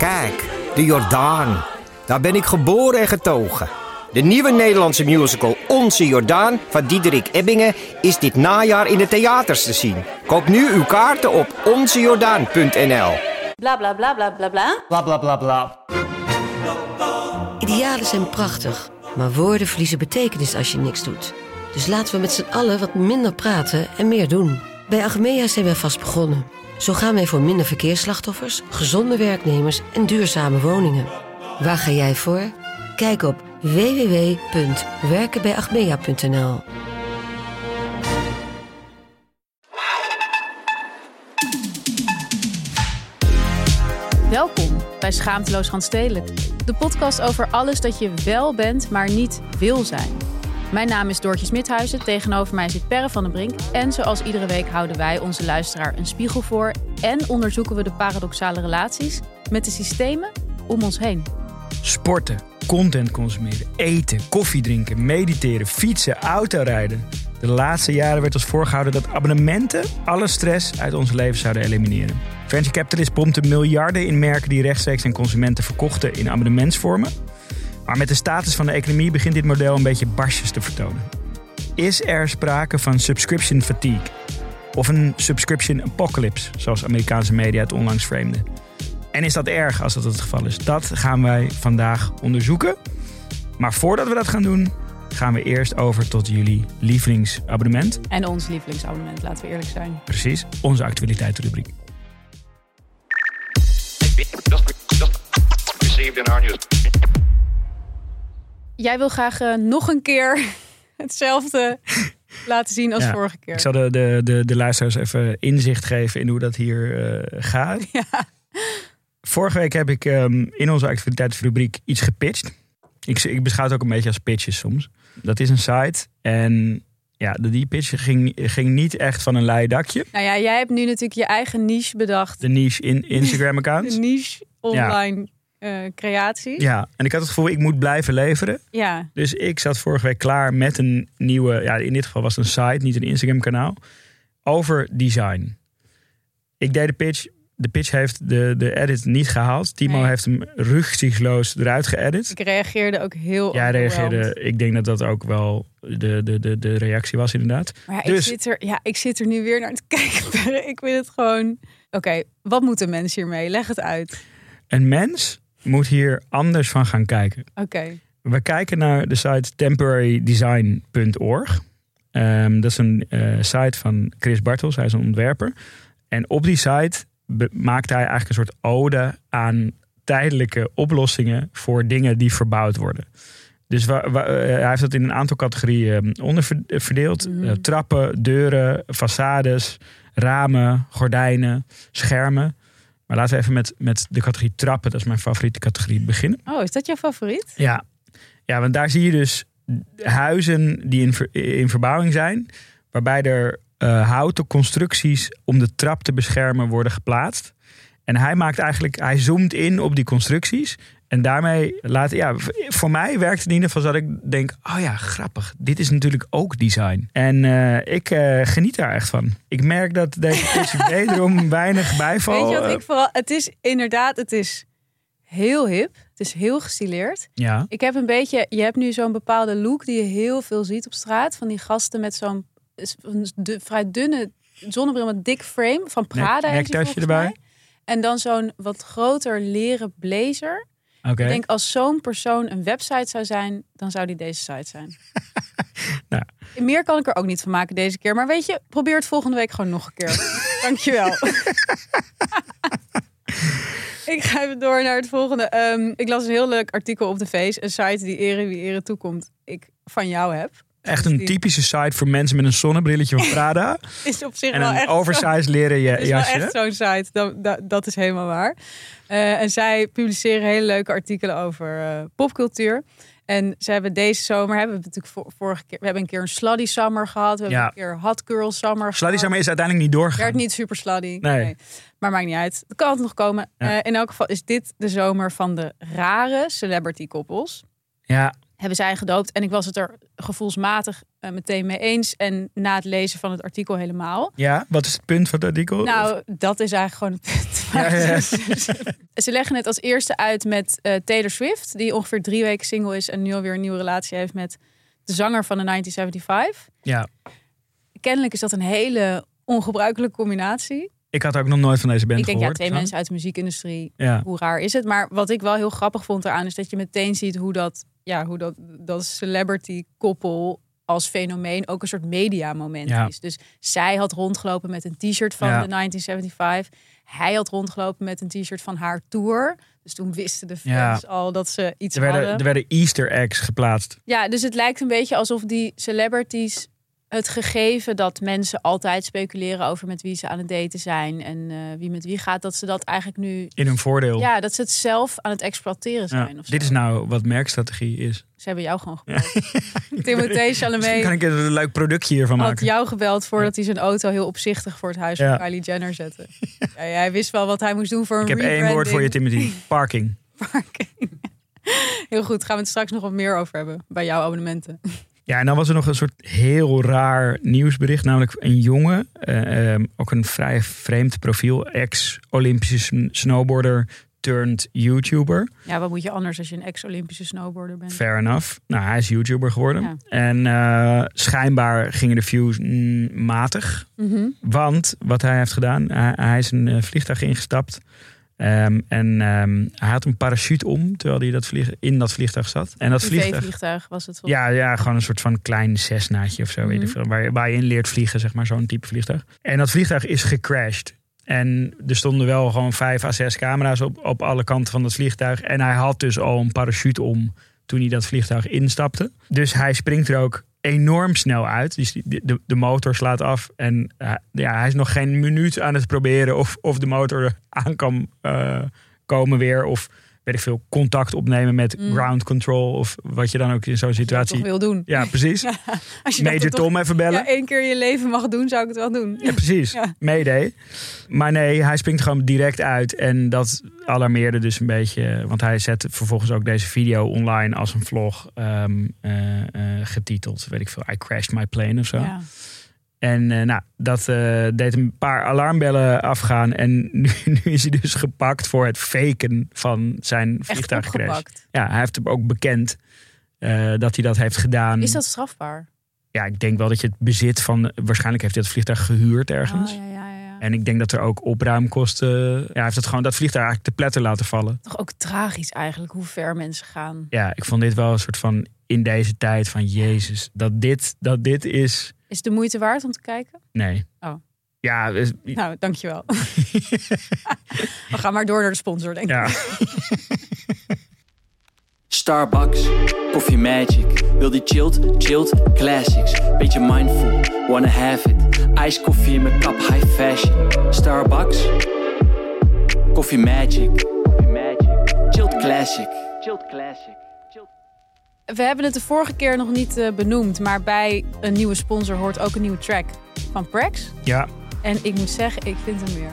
Kijk, de Jordaan. Daar ben ik geboren en getogen. De nieuwe Nederlandse musical Onze Jordaan van Diederik Ebbingen is dit najaar in de theaters te zien. Koop nu uw kaarten op onzejordaan.nl. Bla bla bla bla bla bla. Bla bla bla bla. Idealen zijn prachtig, maar woorden verliezen betekenis als je niks doet. Dus laten we met z'n allen wat minder praten en meer doen. Bij Agmea zijn we vast begonnen. Zo gaan wij voor minder verkeersslachtoffers, gezonde werknemers en duurzame woningen. Waar ga jij voor? Kijk op www.werkenbijagmea.nl Welkom bij Schaamteloos Randstedelijk. De podcast over alles dat je wel bent, maar niet wil zijn. Mijn naam is Doortje Smithuizen, tegenover mij zit Perre van den Brink. En zoals iedere week houden wij onze luisteraar een spiegel voor... en onderzoeken we de paradoxale relaties met de systemen om ons heen. Sporten, content consumeren, eten, koffie drinken, mediteren, fietsen, autorijden. De laatste jaren werd ons voorgehouden dat abonnementen alle stress uit ons leven zouden elimineren. Venture Capitalist pompte miljarden in merken die rechtstreeks aan consumenten verkochten in abonnementsvormen. Maar met de status van de economie begint dit model een beetje barsjes te vertonen. Is er sprake van subscription fatigue? Of een subscription apocalypse, zoals Amerikaanse media het onlangs frameden? En is dat erg als dat het geval is? Dat gaan wij vandaag onderzoeken. Maar voordat we dat gaan doen, gaan we eerst over tot jullie lievelingsabonnement. En ons lievelingsabonnement, laten we eerlijk zijn. Precies, onze received in our news. Jij wil graag eh, nog een keer hetzelfde laten zien als Ja, vorige keer. Ik zal de, de, de, de luisteraars even inzicht geven in hoe dat hier eh, gaat. Ja. Vorige week heb ik ehm, in onze activiteitsrubriek iets gepitcht. Ik, ik beschouw het ook een beetje als pitches soms. Dat is een site en ja, de- die pitch ging, ging niet echt van een leien dakje. Nou ja, jij hebt nu natuurlijk je eigen niche bedacht. De niche in Instagram De account. niche online eh, creatie. Ja, en ik had het gevoel, ik moet blijven leveren. Ja. Dus ik zat vorige week klaar met een nieuwe, ja, in dit geval was het een site, niet een Instagram kanaal, over design. Ik deed de pitch. De pitch heeft de, de edit niet gehaald. Timo Nee. heeft hem rugzichtsloos eruit geëdit. Ik reageerde ook heel overweldigd. reageerde, ik denk dat dat ook wel de, de, de, de reactie was inderdaad. Maar ja, Dus- ik, zit er, ja, ik zit er nu weer naar te kijken. Ik vind het gewoon... Oké, wat moet een mens hiermee? Leg het uit. Een mens moet hier anders van gaan kijken. Oké. We kijken naar de site temporarydesign.org. Ehm, dat is een eh, site van Chris Bartels, hij is een ontwerper. En op die site maakt hij eigenlijk een soort ode aan tijdelijke oplossingen voor dingen die verbouwd worden. Dus eh, hij heeft dat in een aantal categorieën eh, onderverdeeld. Mhm. Eh, trappen, deuren, façades, ramen, gordijnen, schermen. Maar laten we even met, met de categorie trappen, dat is mijn favoriete categorie, beginnen. Oh, is dat jouw favoriet? Ja. ja, want daar zie je dus huizen die in, ver- in verbouwing zijn, waarbij er eh, houten constructies om de trap te beschermen worden geplaatst. En hij maakt eigenlijk, hij zoomt in op die constructies. En daarmee laat, ja, voor mij werkt het in ieder geval dat ik denk, oh ja, grappig. Dit is natuurlijk ook design. En eh, ik eh, geniet daar echt van. Ik merk dat deze pitch wederom weinig bijval. Weet je wat eh, ik vooral... Het is inderdaad, het is heel hip. Het is heel gestileerd. ja, Ik heb een beetje... Je hebt nu zo'n bepaalde look die je heel veel ziet op straat. Van die gasten met zo'n vrij dunne zonnebril met dik frame. Van Prada Nek- nektasje erbij. mij. En dan zo'n wat groter leren blazer. Ik denk als zo'n persoon een website zou zijn, dan zou die deze site zijn. Nou. Meer kan ik er ook niet van maken deze keer. Maar weet je, probeer het volgende week gewoon nog een keer. Dankjewel. ik ga even door naar het volgende. Ehm, ik las een heel leuk artikel op de Face. Een site die ere wie ere toekomt. Ik van jou heb. Echt een typische site voor mensen met een zonnebrilletje van Prada. Is op zich en wel een echt zo- oversized leren Het is wel echt zo'n site. Dat, dat, dat is helemaal waar. Eh, en zij publiceren hele leuke artikelen over eh, popcultuur. En ze hebben deze zomer, hebben we natuurlijk vor- vorige keer, we hebben een keer een slutty summer gehad. We hebben Ja. een keer hot girl summer Slutty gehad. Summer is uiteindelijk niet doorgegaan. Werd niet super slutty. Nee. Maar maakt niet uit. Het kan altijd nog komen. Ja. Eh, in elk geval is dit de zomer van de rare celebrity koppels. Ja, hebben zij gedoopt. En ik was het er gevoelsmatig eh, meteen mee eens. En na het lezen van het artikel helemaal. Ja, wat is het punt van het artikel? Nou, dat is eigenlijk gewoon het punt. Ja, ja, ja. Ze leggen het als eerste uit met eh, Taylor Swift, die ongeveer drie weken single is en nu alweer een nieuwe relatie heeft met de zanger van de 1975. ja, Kennelijk is dat een hele ongebruikelijke combinatie. ik had ook nog nooit van deze band ik denk, ja, twee Zo. mensen uit de muziekindustrie, Ja. hoe raar is het? Maar wat ik wel heel grappig vond eraan is dat je meteen ziet hoe dat, ja, hoe dat, dat celebrity koppel als fenomeen ook een soort mediamoment Ja. is. Dus zij had rondgelopen met een t-shirt van Ja. de 1975. Hij had rondgelopen met een t-shirt van haar tour. Dus toen wisten de fans Ja. al dat ze iets Er werden, hadden. er werden easter eggs geplaatst. Ja, dus het lijkt een beetje alsof die celebrities het gegeven dat mensen altijd speculeren over met wie ze aan het daten zijn en eh, wie met wie gaat, dat ze dat eigenlijk nu, In hun voordeel. ja, dat ze het zelf aan het exploiteren Ja, zijn. Of Dit is nou wat merkstrategie is. Ze hebben jou gewoon gebeld. Timothée Misschien kan Chalamet ik er een leuk productje hiervan had maken. jou gebeld voordat hij zijn auto heel opzichtig voor het huis Ja. van Kylie Jenner zette. Ja, hij wist wel wat hij moest doen voor een Ik heb één woord voor je, Timothy. Parking. rebranding. Heel goed, gaan we het straks nog wat meer over hebben bij jouw abonnementen. Ja, en dan was er nog een soort heel raar nieuwsbericht. Namelijk een jongen, eh, ehm, ook een vrij vreemd profiel. Ex-Olympische sn- snowboarder turned YouTuber. Ja, wat moet je anders als je een ex-Olympische snowboarder bent? Fair enough. Nou, hij is YouTuber geworden. Ja. En eh, schijnbaar gingen de views mm, matig. Mhm. Want wat hij heeft gedaan, hij, hij is een eh, vliegtuig ingestapt. Ehm, en ehm, hij had een parachute om terwijl hij dat vlieg, in dat vliegtuig zat. En dat vliegtuig. Privévliegtuig was het volgens Ja, ja, gewoon een soort van klein Cessnaatje of zo. weet Mhm. ik waar je in leert vliegen, zeg maar, zo'n type vliegtuig. En dat vliegtuig is gecrashed. En er stonden wel gewoon vijf à zes camera's op, op alle kanten van dat vliegtuig. En hij had dus al een parachute om toen hij dat vliegtuig instapte. Dus hij springt er ook enorm snel uit. Dus de, de, de motor slaat af. En eh, ja, hij is nog geen minuut aan het proberen of, of de motor aan kan eh, komen weer. Of weet ik veel, contact opnemen met Mm. ground control. Of wat je dan ook in zo'n situatie... toch wil doen. Ja, precies. Als je Major toch Tom even bellen. ja, één keer in je leven mag doen, zou ik het wel doen. Ja, precies. Ja. Mayday. Maar nee, hij springt gewoon direct uit. En dat alarmeerde dus een beetje. Want hij zet vervolgens ook deze video online als een vlog ehm, eh, eh, getiteld. Weet ik veel, I crashed my plane of zo. Ja. En eh, nou, dat eh, deed een paar alarmbellen afgaan. En nu, nu is hij dus gepakt voor het faken van zijn vliegtuigcrash. Ja, hij heeft ook bekend eh, dat hij dat heeft gedaan. Is dat strafbaar? Ja, ik denk wel dat je het bezit van... Waarschijnlijk heeft hij dat vliegtuig gehuurd ergens. Oh, ja, ja, ja. En ik denk dat er ook opruimkosten... Ja, hij heeft het gewoon dat vliegtuig eigenlijk te pletter laten vallen. Toch ook tragisch eigenlijk hoe ver mensen gaan. Ja, ik vond dit wel een soort van in deze tijd van Jezus. Dat dit, dat dit is... Is het de moeite waard om te kijken? Nee. Oh. Ja, is- Nou, dankjewel. We gaan maar door naar de sponsor, denk ik. ja. Starbucks, Coffee Magic. Wil die chilled, chilled classics. Beetje mindful, wanna have it. Iced koffie in mijn kap, high fashion. Starbucks, Coffee Magic. Coffee Magic. Chilled classic. Chilled classic. We hebben het de vorige keer nog niet eh, benoemd, maar bij een nieuwe sponsor hoort ook een nieuwe track van Prax. ja, En ik moet zeggen, ik vind hem weer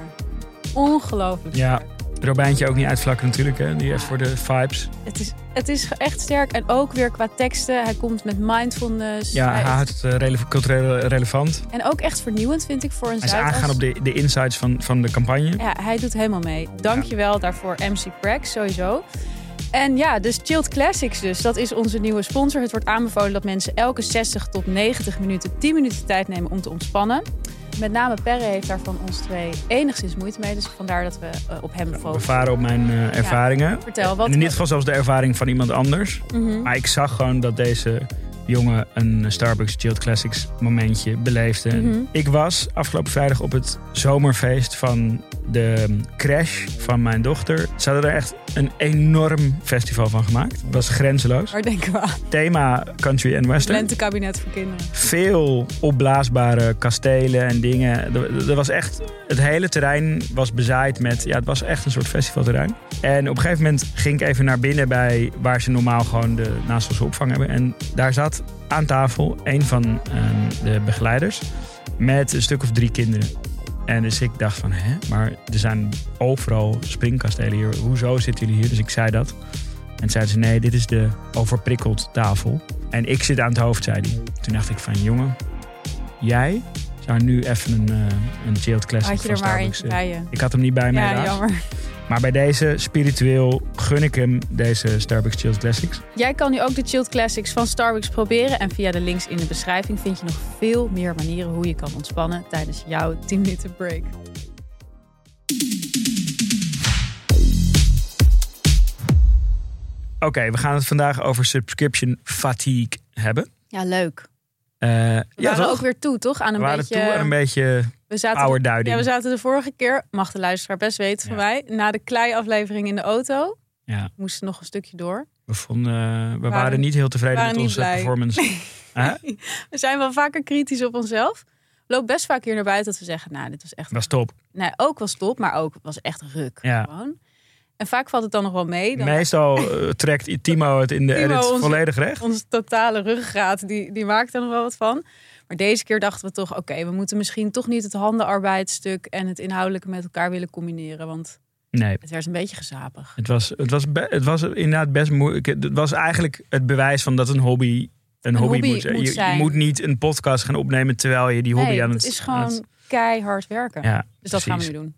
ongelooflijk. ja. Robijntje ook niet uitvlakken natuurlijk. Hè. Die heeft voor de vibes. Het is, het is echt sterk en ook weer qua teksten. Hij komt met mindfulness. Ja, hij houdt het eh, rele- cultureel relevant. En ook echt vernieuwend vind ik voor een Hij is Zuidas. aangegaan op de, de insights van, van de campagne. Ja, hij doet helemaal mee. Dankjewel daarvoor MC Prax, sowieso. En ja, dus Chilled Classics dus. Dat is onze nieuwe sponsor. Het wordt aanbevolen dat mensen elke 60 tot 90 minuten 10 minuten tijd nemen om te ontspannen. Met name Perre heeft daar van ons twee enigszins moeite mee. Dus vandaar dat we eh, op hem focussen. Bevaren op mijn eh, ervaringen. Vertel, wat- En in dit geval zelfs de ervaring van iemand anders. Mhm. Maar ik zag gewoon dat deze jongen een Starbucks Chilled Classics momentje beleefde. Mhm. Ik was afgelopen vrijdag op het zomerfeest van de crash van mijn dochter. Ze hadden er echt een enorm festival van gemaakt. Het was grenzeloos. Waar denken we aan? Thema country en western. lentekabinet voor kinderen. Veel opblaasbare kastelen en dingen. Er, er was echt, het hele terrein was bezaaid met, ja, het was echt een soort festivalterrein. En op een gegeven moment ging ik even naar binnen bij waar ze normaal gewoon de naastelse opvang hebben. En daar zat aan tafel een van ehm, de begeleiders met een stuk of drie kinderen. En dus ik dacht van, hè, maar er zijn overal springkastelen hier. Hoezo zitten jullie hier? Dus ik zei dat. En zeiden ze, nee, dit is de overprikkeld tafel. En ik zit aan het hoofd, zei hij. Toen dacht ik van, jongen, jij zou nu even een, eh, een chilled classic Had je van er maar Starbucks, eentje eh, bij je. Ik had hem niet bij me Ja, jammer. Maar bij deze spiritueel gun ik hem deze Starbucks Chilled Classics. Jij kan nu ook de Chilled Classics van Starbucks proberen. En via de links in de beschrijving vind je nog veel meer manieren hoe je kan ontspannen tijdens jouw 10 minuten break. Oké, we gaan het vandaag over subscription fatigue hebben. Ja, leuk. Eh, We ja, waren toch? ook weer toe, toch? Aan een we waren beetje. toe aan een beetje we zaten. Ja, we zaten de vorige keer, mag de luisteraar best weten van Ja. mij, na de klei-aflevering in de auto. Ja. Moesten nog een stukje door. We, vonden, eh, we waren, Waren- niet heel tevreden met onze performance. Hè? We zijn wel vaker kritisch op onszelf. We lopen best vaak hier naar buiten dat we zeggen, nou, dit was echt... Was top. Nee, ook was top, maar ook was echt ruk. Ja. Gewoon. En vaak valt het dan nog wel mee. Dan Meestal eh, trekt Timo het in de Timo, edit onze- volledig recht. onze totale ruggengraat, die, die maakt er nog wel wat van. Maar deze keer dachten we toch, oké, we moeten misschien toch niet het handenarbeidstuk en het inhoudelijke met elkaar willen combineren. Want Nee, het werd een beetje gezapig. het was, het, was het was inderdaad best moeilijk. Het was eigenlijk het bewijs van dat een hobby een, hobby, hobby moet Je, je zijn. moet niet een podcast gaan opnemen terwijl je die hobby nee, aan het het... is gewoon het- keihard werken. ja, dus dat gaan we nu doen.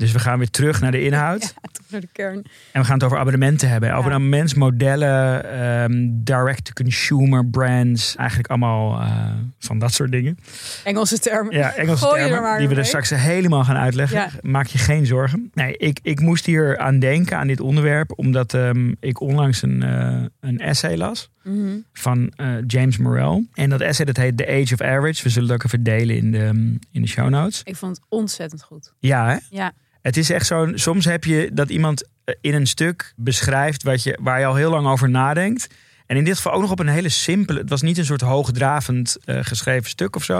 Dus we gaan weer terug naar de inhoud. Ja, toch naar de kern. En we gaan het over abonnementen hebben. Abonnementsmodellen, ehm, direct-to-consumer brands. Eigenlijk allemaal eh, van dat soort dingen. Engelse termen. Ja, Engelse Gooi er termen. Die we er straks helemaal gaan uitleggen. Ja. Maak je geen zorgen. Nee, ik, ik moest hier aan denken, aan dit onderwerp. Omdat ehm, ik onlangs een, eh, een essay las. Mhm. Van eh, James Morrell. En dat essay dat heet The Age of Average. We zullen het ook even delen in de, in de show notes. Ik vond het ontzettend goed. Ja, hè? Ja, Het is echt zo. Soms heb je dat iemand eh, in een stuk beschrijft wat je, waar je al heel lang over nadenkt. En in dit geval ook nog op een hele simpele. Het was niet een soort hoogdravend eh, geschreven stuk of zo.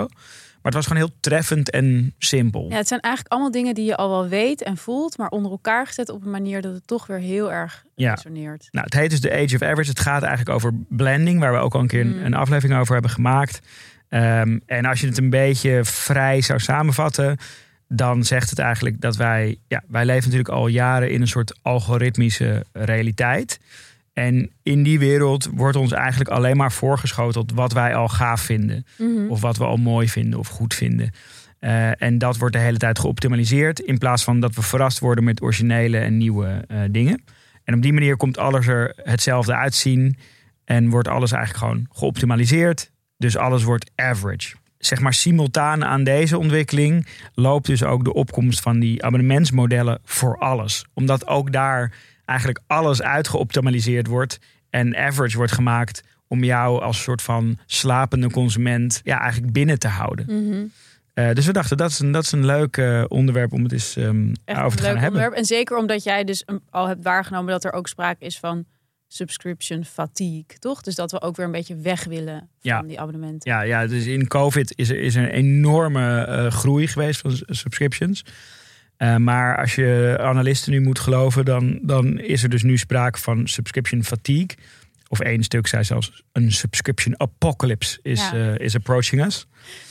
Maar het was gewoon heel treffend en simpel. ja, het zijn eigenlijk allemaal dingen die je al wel weet en voelt, maar onder elkaar gezet op een manier dat het toch weer heel erg Ja. resoneert. Nou, het heet dus The Age of Average. Het gaat eigenlijk over blending, waar we ook al een keer een, Mm. een aflevering over hebben gemaakt. Ehm, en als je het een beetje vrij zou samenvatten, dan zegt het eigenlijk dat wij, ja, wij leven natuurlijk al jaren in een soort algoritmische realiteit. En in die wereld wordt ons eigenlijk alleen maar voorgeschoteld wat wij al gaaf vinden. Mhm. Of wat we al mooi vinden of goed vinden. Eh, en dat wordt de hele tijd geoptimaliseerd. In plaats van dat we verrast worden met originele en nieuwe eh, dingen. En op die manier komt alles er hetzelfde uitzien. En wordt alles eigenlijk gewoon geoptimaliseerd. Dus alles wordt average. Zeg maar simultaan aan deze ontwikkeling loopt dus ook de opkomst van die abonnementsmodellen voor alles. Omdat ook daar eigenlijk alles uitgeoptimaliseerd wordt. En average wordt gemaakt om jou als soort van slapende consument ja, eigenlijk binnen te houden. Mhm. Eh, dus we dachten, dat is een, dat is een leuk eh, onderwerp om het eens ehm, over te gaan leuk hebben. onderwerp. En zeker omdat jij dus al hebt waargenomen dat er ook sprake is van subscription fatigue, toch? Dus dat we ook weer een beetje weg willen van Ja. die abonnementen. Ja, ja, dus in COVID is er, is er een enorme eh, groei geweest van subscriptions. Eh, maar als je analisten nu moet geloven, dan, dan is er dus nu sprake van subscription fatigue. Of één stuk zei zelfs een subscription apocalypse is, Ja. eh, is approaching us.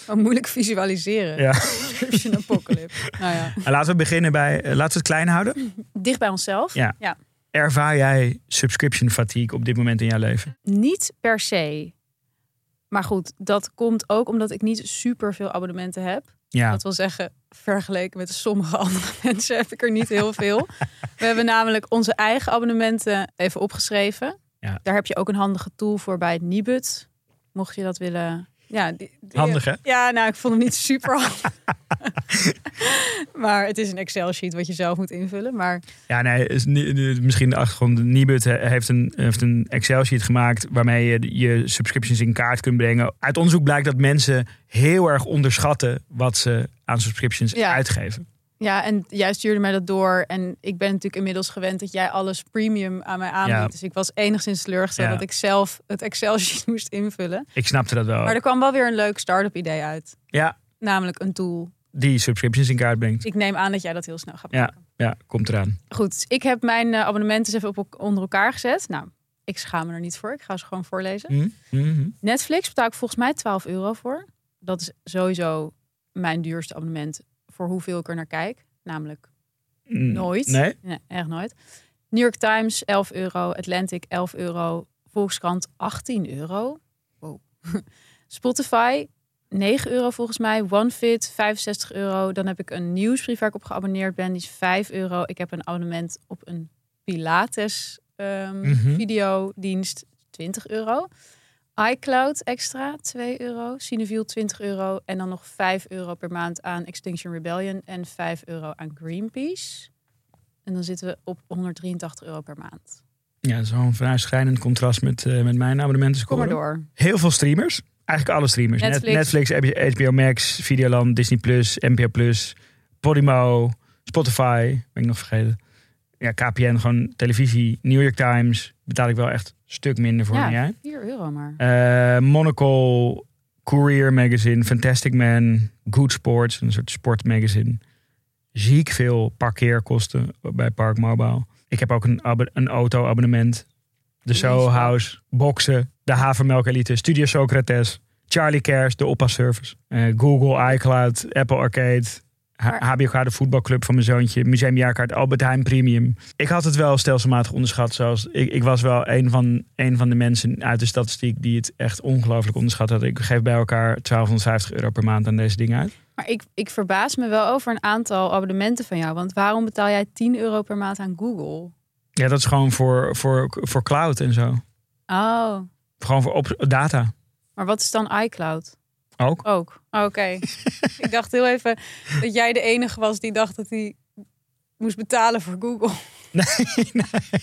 Maar moeilijk visualiseren. Ja. Subscription apocalypse. nou ja. En laten we beginnen bij, laten we het klein houden. Dicht bij onszelf. Ja. ja. Ervaar jij subscription fatigue op dit moment in jouw leven? Niet per se. Maar goed, dat komt ook omdat ik niet super veel abonnementen heb. Ja, Dat wil zeggen, vergeleken met sommige andere mensen heb ik er niet heel veel. We hebben namelijk onze eigen abonnementen even opgeschreven. Ja. Daar heb je ook een handige tool voor bij het Nibud. Mocht je dat willen. Ja, die- die- Handig, hè? Ja, nou, ik vond hem niet super handig. maar het is een Excel-sheet wat je zelf moet invullen. Maar Ja, nee, is misschien de achtergrond. Nibud he- heeft een, heeft een Excel-sheet gemaakt waarmee je je subscriptions in kaart kunt brengen. Uit onderzoek blijkt dat mensen heel erg onderschatten wat ze aan subscriptions Ja. uitgeven. Ja, en jij stuurde mij dat door. En ik ben natuurlijk inmiddels gewend dat jij alles premium aan mij aanbiedt. Ja. Dus ik was enigszins teleurgesteld Ja. dat ik zelf het Excel-sheet moest invullen. Ik snapte dat wel. Maar er kwam wel weer een leuk start-up idee uit. Ja, Namelijk een tool. die subscriptions in kaart brengt. Ik neem aan dat jij dat heel snel gaat Ja. maken. Ja, komt eraan. Goed, ik heb mijn eh, abonnementen eens even op, onder elkaar gezet. Nou, ik schaam me er niet voor. Ik ga ze gewoon voorlezen. Hm? Mhm. Netflix betaal ik volgens mij 12 euro voor. Dat is sowieso mijn duurste abonnement voor hoeveel ik er naar kijk. Namelijk Mm, nooit. Nee? Nee, echt nooit. New York Times 11 euro, Atlantic 11 euro, Volkskrant 18 euro. Wow. Spotify 9 euro volgens mij, OneFit 65 euro. Dan heb ik een nieuwsbrief waar ik op geabonneerd ben, die is 5 euro. Ik heb een abonnement op een Pilates Mhm. videodienst 20 euro. iCloud extra 2 euro, Cineville 20 euro en dan nog 5 euro per maand aan Extinction Rebellion en 5 euro aan Greenpeace. En dan zitten we op 183 euro per maand. Ja, een vrij schrijnend contrast met, eh, met mijn abonnementen. Kom maar door. Heel veel streamers. Eigenlijk alle streamers. Net- Netflix. Netflix, HBO Max, Videoland, Disney+, Plus, NPO+, Plus, Podimo, Spotify, ben ik nog vergeten. Ja, KPN, gewoon televisie, New York Times. Betaal ik wel echt een stuk minder voor dan Ja, jij. 4 euro maar. Eh, Monocle, Courier Magazine, Fantastic Man, Good Sports, een soort sportmagazine. Ziek veel parkeerkosten bij Park Mobile. Ik heb ook een, een auto-abonnement. De Soho. House, Boksen, de Havermelk Elite, Studio Socrates, Charlie Cares, de Oppa-service, eh, Google, iCloud, Apple Arcade, Maar- HBOK, de voetbalclub van mijn zoontje, Museumjaarkaart, Albert Heijn Premium. Ik had het wel stelselmatig onderschat. Zoals, ik, ik was wel een van, een van de mensen uit de statistiek die het echt ongelooflijk onderschat had. Ik geef bij elkaar 1250 euro per maand aan deze dingen uit. Maar ik, ik verbaas me wel over een aantal abonnementen van jou. Want waarom betaal jij 10 euro per maand aan Google? Ja, dat is gewoon voor, voor, voor cloud en zo. Oh, Gewoon voor op, data maar wat is dan iCloud? Ook. Ook. Oh, Oké. ik dacht heel even dat jij de enige was die dacht dat hij moest betalen voor Google.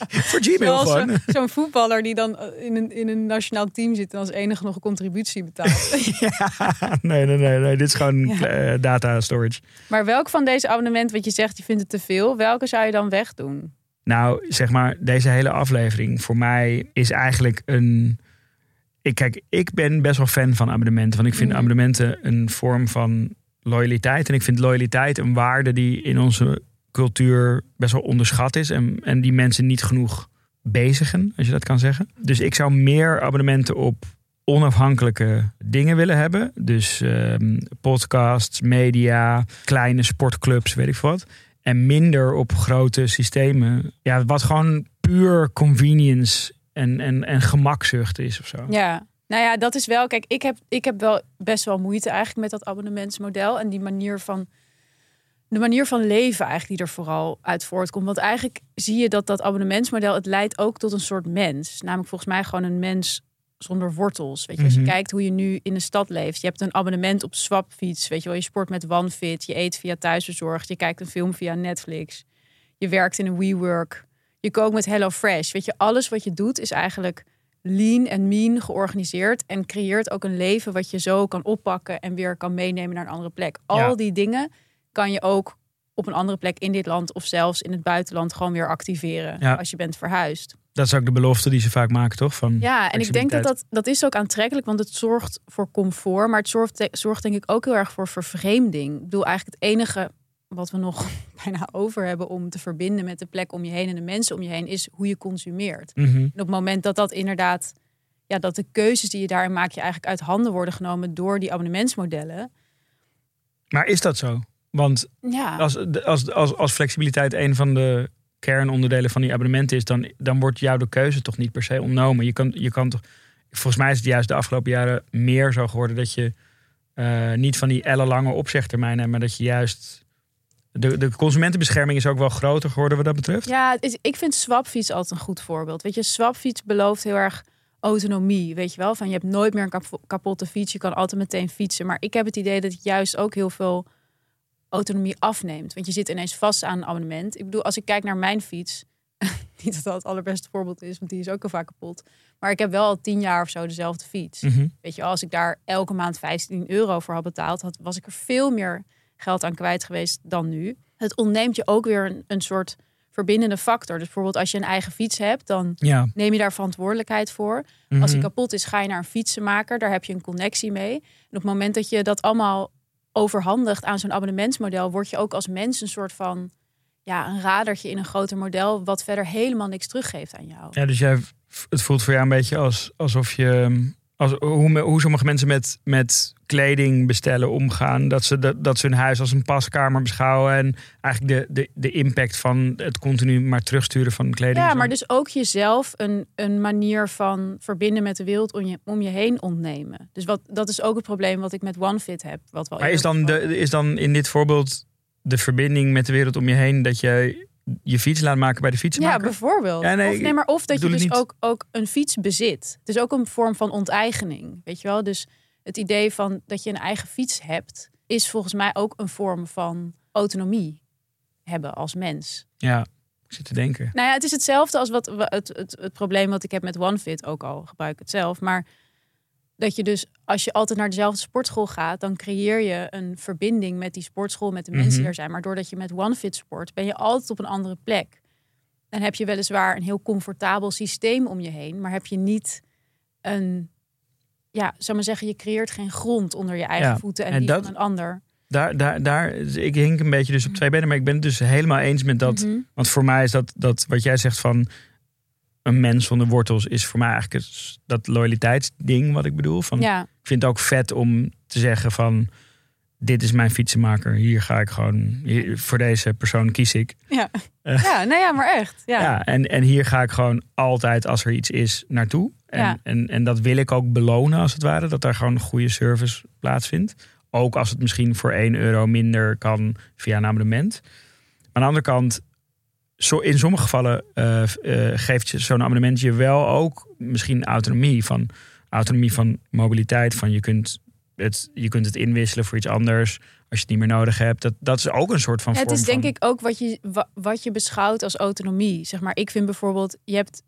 Voor Gmail Zoals gewoon. zo- zo'n voetballer die dan eh, in een, in een nationaal team zit en als enige nog een contributie betaalt. nee, nee, nee, nee. Dit is gewoon Ja. eh, data storage. maar welk van deze abonnementen, wat je zegt, je vindt het te veel, welke zou je dan wegdoen? Nou, zeg maar, deze hele aflevering voor mij is eigenlijk een. Ik, kijk, ik ben best wel fan van abonnementen. Want ik vind Mhm. abonnementen een vorm van loyaliteit. En ik vind loyaliteit een waarde die in onze cultuur best wel onderschat is. En, en die mensen niet genoeg bezigen, als je dat kan zeggen. Dus ik zou meer abonnementen op onafhankelijke dingen willen hebben. Dus ehm, podcasts, media, kleine sportclubs, weet ik wat. En minder op grote systemen. Ja, wat gewoon puur convenience en, en, en gemakzucht is of zo. Ja, nou ja, dat is wel. Kijk, ik heb, ik heb wel best wel moeite eigenlijk met dat abonnementsmodel en die manier van. De manier van leven eigenlijk die er vooral uit voortkomt. Want eigenlijk zie je dat dat abonnementsmodel, het leidt ook tot een soort mens. Namelijk volgens mij gewoon een mens zonder wortels. Weet je, als je Mhm. kijkt hoe je nu in de stad leeft. Je hebt een abonnement op Swapfiets. Weet je wel, je sport met OneFit. Je eet via thuisbezorgd. Je kijkt een film via Netflix. Je werkt in een WeWork. Je kookt met HelloFresh. Weet je, alles wat je doet is eigenlijk lean en mean georganiseerd. En creëert ook een leven wat je zo kan oppakken en weer kan meenemen naar een andere plek. Al Ja. die dingen kan je ook op een andere plek in dit land of zelfs in het buitenland gewoon weer activeren Ja. als je bent verhuisd. Dat is ook de belofte die ze vaak maken, toch? Van Ja, en ik denk dat dat, dat is ook aantrekkelijk, want het zorgt voor comfort, maar het zorgt, zorgt denk ik ook heel erg voor vervreemding. Ik bedoel, eigenlijk het enige wat we nog bijna over hebben om te verbinden met de plek om je heen en de mensen om je heen, is hoe je consumeert. Mhm. En op het moment dat dat inderdaad, ja, dat de keuzes die je daarin maakt, je eigenlijk uit handen worden genomen door die abonnementsmodellen. Maar is dat zo? Want Ja, als, als, als, als flexibiliteit een van de kernonderdelen van die abonnementen is, dan, dan wordt jou de keuze toch niet per se ontnomen. Je kan, je kan toch, volgens mij is het juist de afgelopen jaren meer zo geworden dat je eh, niet van die ellenlange opzegtermijnen hebt, maar dat je juist. De, de consumentenbescherming is ook wel groter geworden wat dat betreft. Ja, ik vind Swapfiets altijd een goed voorbeeld. Weet je, Swapfiets belooft heel erg autonomie. Weet je wel, van je hebt nooit meer een kap- kapotte fiets. Je kan altijd meteen fietsen. Maar ik heb het idee dat het juist ook heel veel autonomie afneemt. Want je zit ineens vast aan een abonnement. Ik bedoel, als ik kijk naar mijn fiets. Niet dat dat het allerbeste voorbeeld is, want die is ook al vaak kapot. Maar ik heb wel al tien jaar of zo dezelfde fiets. Mhm. Weet je, als ik daar elke maand 15 euro voor had betaald, had, was ik er veel meer geld aan kwijt geweest dan nu. Het ontneemt je ook weer een, een soort verbindende factor. Dus bijvoorbeeld als je een eigen fiets hebt, dan Ja. neem je daar verantwoordelijkheid voor. Mhm. Als die kapot is, ga je naar een fietsenmaker. Daar heb je een connectie mee. En op het moment dat je dat allemaal overhandigt aan zo'n abonnementsmodel, word je ook als mens een soort van ja, een radertje in een groter model, wat verder helemaal niks teruggeeft aan jou. Ja, dus jij, het voelt voor jou een beetje als, alsof je Als, hoe, hoe sommige mensen met, met kleding bestellen omgaan. Dat ze, dat, dat ze hun huis als een paskamer beschouwen. En eigenlijk de, de, de impact van het continu maar terugsturen van kleding. Ja, maar dus ook jezelf een, een manier van verbinden met de wereld om je, om je heen ontnemen. Dus wat, dat is ook het probleem wat ik met OneFit heb. Wat wel Maar is dan, de, is dan in dit voorbeeld de verbinding met de wereld om je heen... dat je je fiets laat maken bij de Ja, fietsenmaker? bijvoorbeeld. Ja, nee, of, nee, maar of dat je dus ook, ook een fiets bezit. Het is ook een vorm van onteigening. Weet je wel? Dus het idee van dat je een eigen fiets hebt, is volgens mij ook een vorm van autonomie hebben als mens. Ja, ik zit te denken. Nou ja, het is hetzelfde als wat, wa- het, het, het probleem wat ik heb met OneFit, ook al gebruik ik het zelf. Maar dat je dus, als je altijd naar dezelfde sportschool gaat, dan creëer je een verbinding met die sportschool, met de mensen die Mhm. er zijn. Maar doordat je met OneFit sport, ben je altijd op een andere plek. En heb je weliswaar een heel comfortabel systeem om je heen, maar heb je niet een, ja, zou maar zeggen, je creëert geen grond onder je eigen Ja, voeten en, en die dat- van een ander. Daar, daar, daar, ik hink een beetje dus op twee benen, maar ik ben het dus helemaal eens met dat. Mhm. Want voor mij is dat, dat wat jij zegt van een mens zonder wortels, is voor mij eigenlijk het, dat loyaliteitsding wat ik bedoel. Van, Ja, Ik vind het ook vet om te zeggen van dit is mijn fietsenmaker, hier ga ik gewoon, hier, voor deze persoon kies ik. ja. Eh. ja, nou ja, maar echt. Ja. Ja, en, en hier ga ik gewoon altijd als er iets is naartoe. En, Ja. en, en dat wil ik ook belonen als het ware, dat daar gewoon een goede service plaatsvindt. Ook als het misschien voor 1 euro minder kan via een abonnement. Maar aan de andere kant, zo, in sommige gevallen eh, eh, geeft je zo'n abonnement je wel ook misschien autonomie. Van, autonomie van mobiliteit, van je kunt, het, je kunt het inwisselen voor iets anders als je het niet meer nodig hebt. Dat, dat is ook een soort van Ja, het is denk van- ik ook wat je, wa- wat je beschouwt als autonomie. Zeg maar, ik vind bijvoorbeeld, je hebt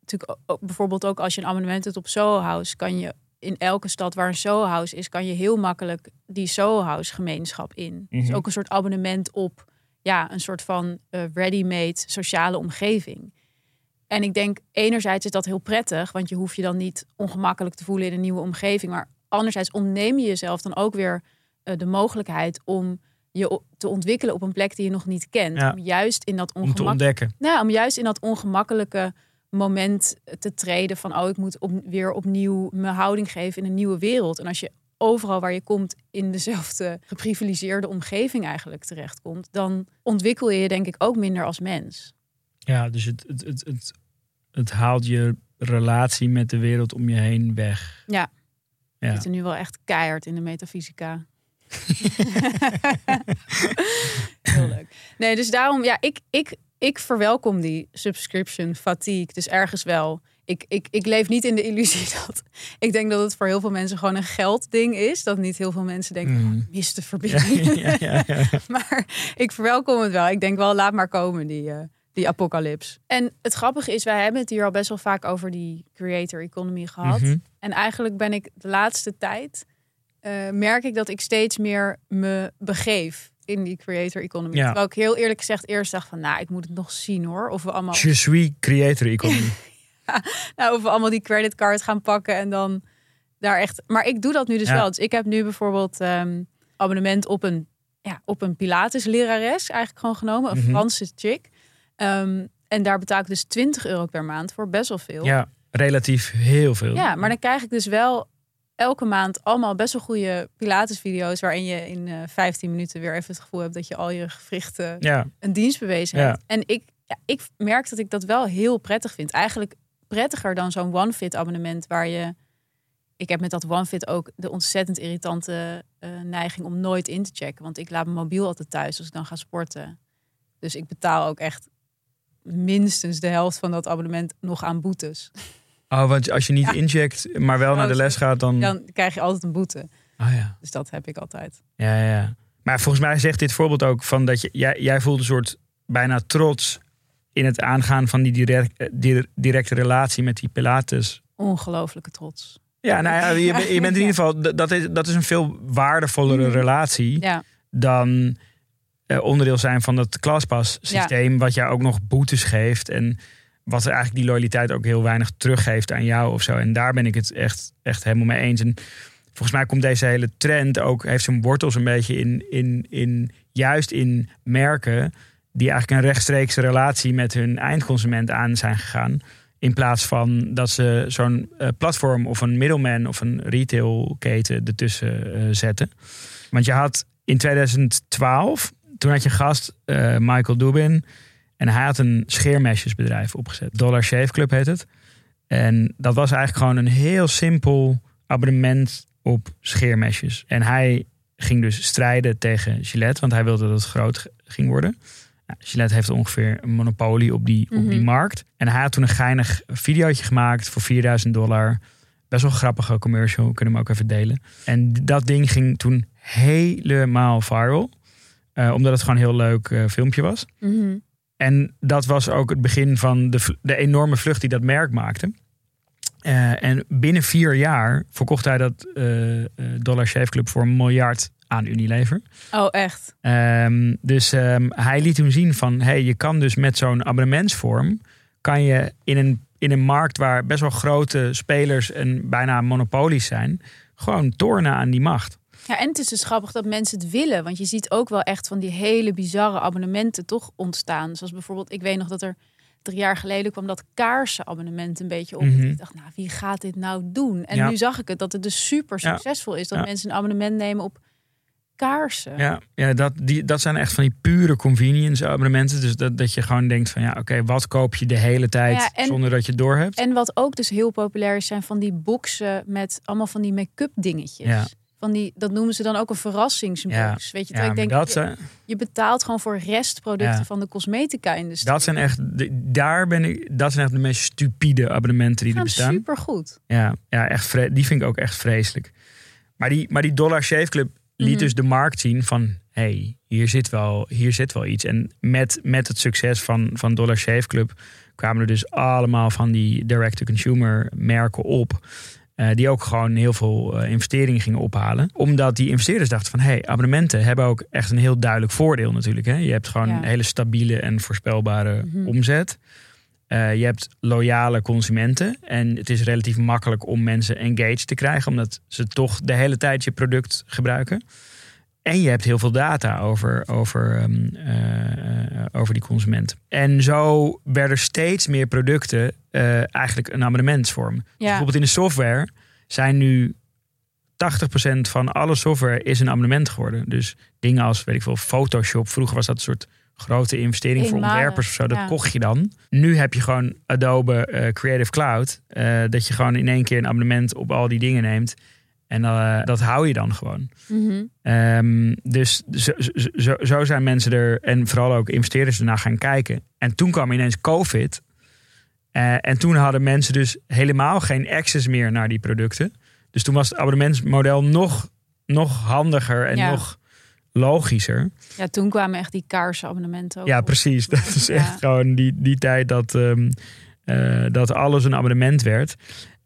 natuurlijk ook, bijvoorbeeld ook als je een abonnement hebt op Soho House, kan je in elke stad waar een Soho House is, kan je heel makkelijk die Soho House gemeenschap in. Dus Mhm. ook een soort abonnement op ja, een soort van eh, ready-made sociale omgeving. En ik denk, enerzijds is dat heel prettig, want je hoeft je dan niet ongemakkelijk te voelen in een nieuwe omgeving. Maar anderzijds ontneem je jezelf dan ook weer eh, de mogelijkheid om je te ontwikkelen op een plek die je nog niet kent. Ja. Om juist in dat om te ongemak... ontdekken. nou, om juist in dat ongemakkelijke moment te treden van oh, ik moet op, weer opnieuw mijn houding geven in een nieuwe wereld. En als je overal waar je komt in dezelfde geprivilegeerde omgeving eigenlijk terechtkomt, dan ontwikkel je je denk ik ook minder als mens. Ja, dus het, het, het, het, het haalt je relatie met de wereld om je heen weg. Ja. We Ja. zitten nu wel echt keihard in de metafysica. Heel leuk. Nee, dus daarom, ja, ik, ik, ik verwelkom die subscription fatigue. Dus ergens wel. Ik, ik, ik leef niet in de illusie dat. Ik denk dat het voor heel veel mensen gewoon een geldding is. Dat niet heel veel mensen denken, Mm. oh, mis de Ja, verbinding. ja, ja, ja. Maar ik verwelkom het wel. Ik denk wel, laat maar komen, die, eh, die apocalyps. En het grappige is, wij hebben het hier al best wel vaak over die creator economy gehad. Mhm. En eigenlijk ben ik de laatste tijd, eh, merk ik dat ik steeds meer me begeef in die creator economy. Ja. Terwijl ik heel eerlijk gezegd eerst dacht van, nou, ik moet het nog zien hoor. Of we allemaal, Je suis creator economy. nou, of we allemaal die creditcard gaan pakken en dan daar echt... Maar ik doe dat nu dus Ja. wel. Dus ik heb nu bijvoorbeeld ehm, abonnement op een, ja, op een Pilates lerares eigenlijk gewoon genomen. Een Mhm. Franse chick. Ehm, en daar betaal ik dus 20 euro per maand voor, best wel veel. Ja, relatief heel veel. Ja, maar dan krijg ik dus wel elke maand allemaal best wel goede Pilates-video's. waarin je in eh 15 minuten weer even het gevoel hebt dat je al je gewrichten Ja, een dienst bewezen Ja. hebt. En ik, ja, ik merk dat ik dat wel heel prettig vind. Eigenlijk prettiger dan zo'n OneFit-abonnement waar je. Ik heb met dat OneFit ook de ontzettend irritante eh, neiging om nooit in te checken. Want ik laat mijn mobiel altijd thuis als ik dan ga sporten. Dus ik betaal ook echt minstens de helft van dat abonnement nog aan boetes. Oh, want als je niet Ja. inject, maar wel naar de les gaat, dan... Dan krijg je altijd een boete. Oh ja. Dus dat heb ik altijd. Ja, ja, ja. Maar volgens mij zegt dit voorbeeld ook van dat je, jij, jij voelt een soort bijna trots in het aangaan van die direct, eh, di- directe relatie met die Pilates. Ongelooflijke trots. Ja, nou ja, je, bent- je bent in ieder geval, dat is, dat is een veel waardevollere Mhm. relatie Ja, dan eh, onderdeel zijn van dat klaspas systeem, wat jou ook nog boetes geeft en wat er eigenlijk die loyaliteit ook heel weinig teruggeeft aan jou of zo. En daar ben ik het echt, echt helemaal mee eens. En volgens mij komt deze hele trend ook, heeft zijn wortels een beetje in, in, in juist in merken die eigenlijk een rechtstreekse relatie met hun eindconsument aan zijn gegaan. In plaats van dat ze zo'n eh, platform of een middleman of een retailketen ertussen eh, zetten. Want je had in 2012, toen had je gast eh, Michael Dubin. En hij had een scheermesjesbedrijf opgezet. Dollar Shave Club heet het. En dat was eigenlijk gewoon een heel simpel abonnement op scheermesjes. En hij ging dus strijden tegen Gillette, want hij wilde dat het groot ging worden. Nou, Gillette heeft ongeveer een monopolie op die, op die Mhm. markt. En hij had toen een geinig videootje gemaakt voor 4000 dollar. Best wel een grappige commercial, we kunnen hem ook even delen. En dat ding ging toen helemaal viral. eh, omdat het gewoon een heel leuk eh, filmpje was. Mhm. En dat was ook het begin van de, de enorme vlucht die dat merk maakte. Eh, en binnen vier jaar verkocht hij dat Dollar Shave Club voor een miljard aan Unilever. Oh, echt? Ehm, dus ehm, hij liet toen zien van... Hey, je kan dus met zo'n abonnementsvorm... kan je in een, in een markt waar best wel grote spelers... en bijna monopolies zijn... gewoon tornen aan die macht. Ja, en het is dus grappig dat mensen het willen. Want je ziet ook wel echt van die hele bizarre abonnementen toch ontstaan. Zoals bijvoorbeeld, ik weet nog dat er drie jaar geleden kwam dat kaarsenabonnement een beetje op. Mhm. Ik dacht, nou, wie gaat dit nou doen? En Ja. nu zag ik het, dat het dus super Ja. succesvol is. Dat Ja. mensen een abonnement nemen op kaarsen. Ja, ja dat, die, dat zijn echt van die pure convenience abonnementen. Dus dat, dat je gewoon denkt van ja, oké, wat koop je de hele tijd Ja, en- zonder dat je het door hebt? En wat ook dus heel populair is, zijn van die boxen met allemaal van die make-up dingetjes. Ja. Van die, dat noemen ze dan ook een verrassingsbox. Ja. Weet je, Ja, ik denk, dat je, betaalt gewoon voor restproducten Ja. van de cosmetica-industrie. dat zijn echt, de- daar ben ik, dat zijn echt de meest stupide abonnementen die er gaan bestaan. super goed. Ja, ja echt die vind ik ook echt vreselijk. Maar die, maar die Dollar Shave Club liet Mhm. dus de markt zien van... hey, hier zit wel, hier zit wel iets. En met, met het succes van, van Dollar Shave Club... kwamen er dus allemaal van die direct-to-consumer merken op... eh, die ook gewoon heel veel eh, investeringen gingen ophalen. Omdat die investeerders dachten van... hey, abonnementen hebben ook echt een heel duidelijk voordeel natuurlijk. Hè? Je hebt gewoon Ja. een hele stabiele en voorspelbare Mhm. omzet... Eh, je hebt loyale consumenten. En het is relatief makkelijk om mensen engaged te krijgen. Omdat ze toch de hele tijd je product gebruiken. En je hebt heel veel data over, over, ehm, eh, over die consument. En zo werden steeds meer producten eh, eigenlijk een abonnementsvorm. Dus Ja. bijvoorbeeld in de software zijn nu 80% van alle software is een abonnement geworden. Dus dingen als, weet ik veel, Photoshop. Vroeger was dat een soort grote investering voor ontwerpers of zo. Dat ja. kocht je dan. Nu heb je gewoon Adobe eh, Creative Cloud. eh, dat je gewoon in één keer een abonnement op al die dingen neemt. En eh, dat hou je dan gewoon. Mhm. Ehm, dus zo, zo, zo- zo zijn mensen er en vooral ook investeerders ernaar gaan kijken. En toen kwam ineens COVID. En toen hadden mensen dus helemaal geen access meer naar die producten. Dus toen was het abonnementsmodel nog, nog handiger en Ja. nog logischer. Ja, toen kwamen echt die kaarsenabonnementen ook. Ja, op. precies. Dat is Ja. echt gewoon die, die tijd dat, ehm, eh, dat alles een abonnement werd.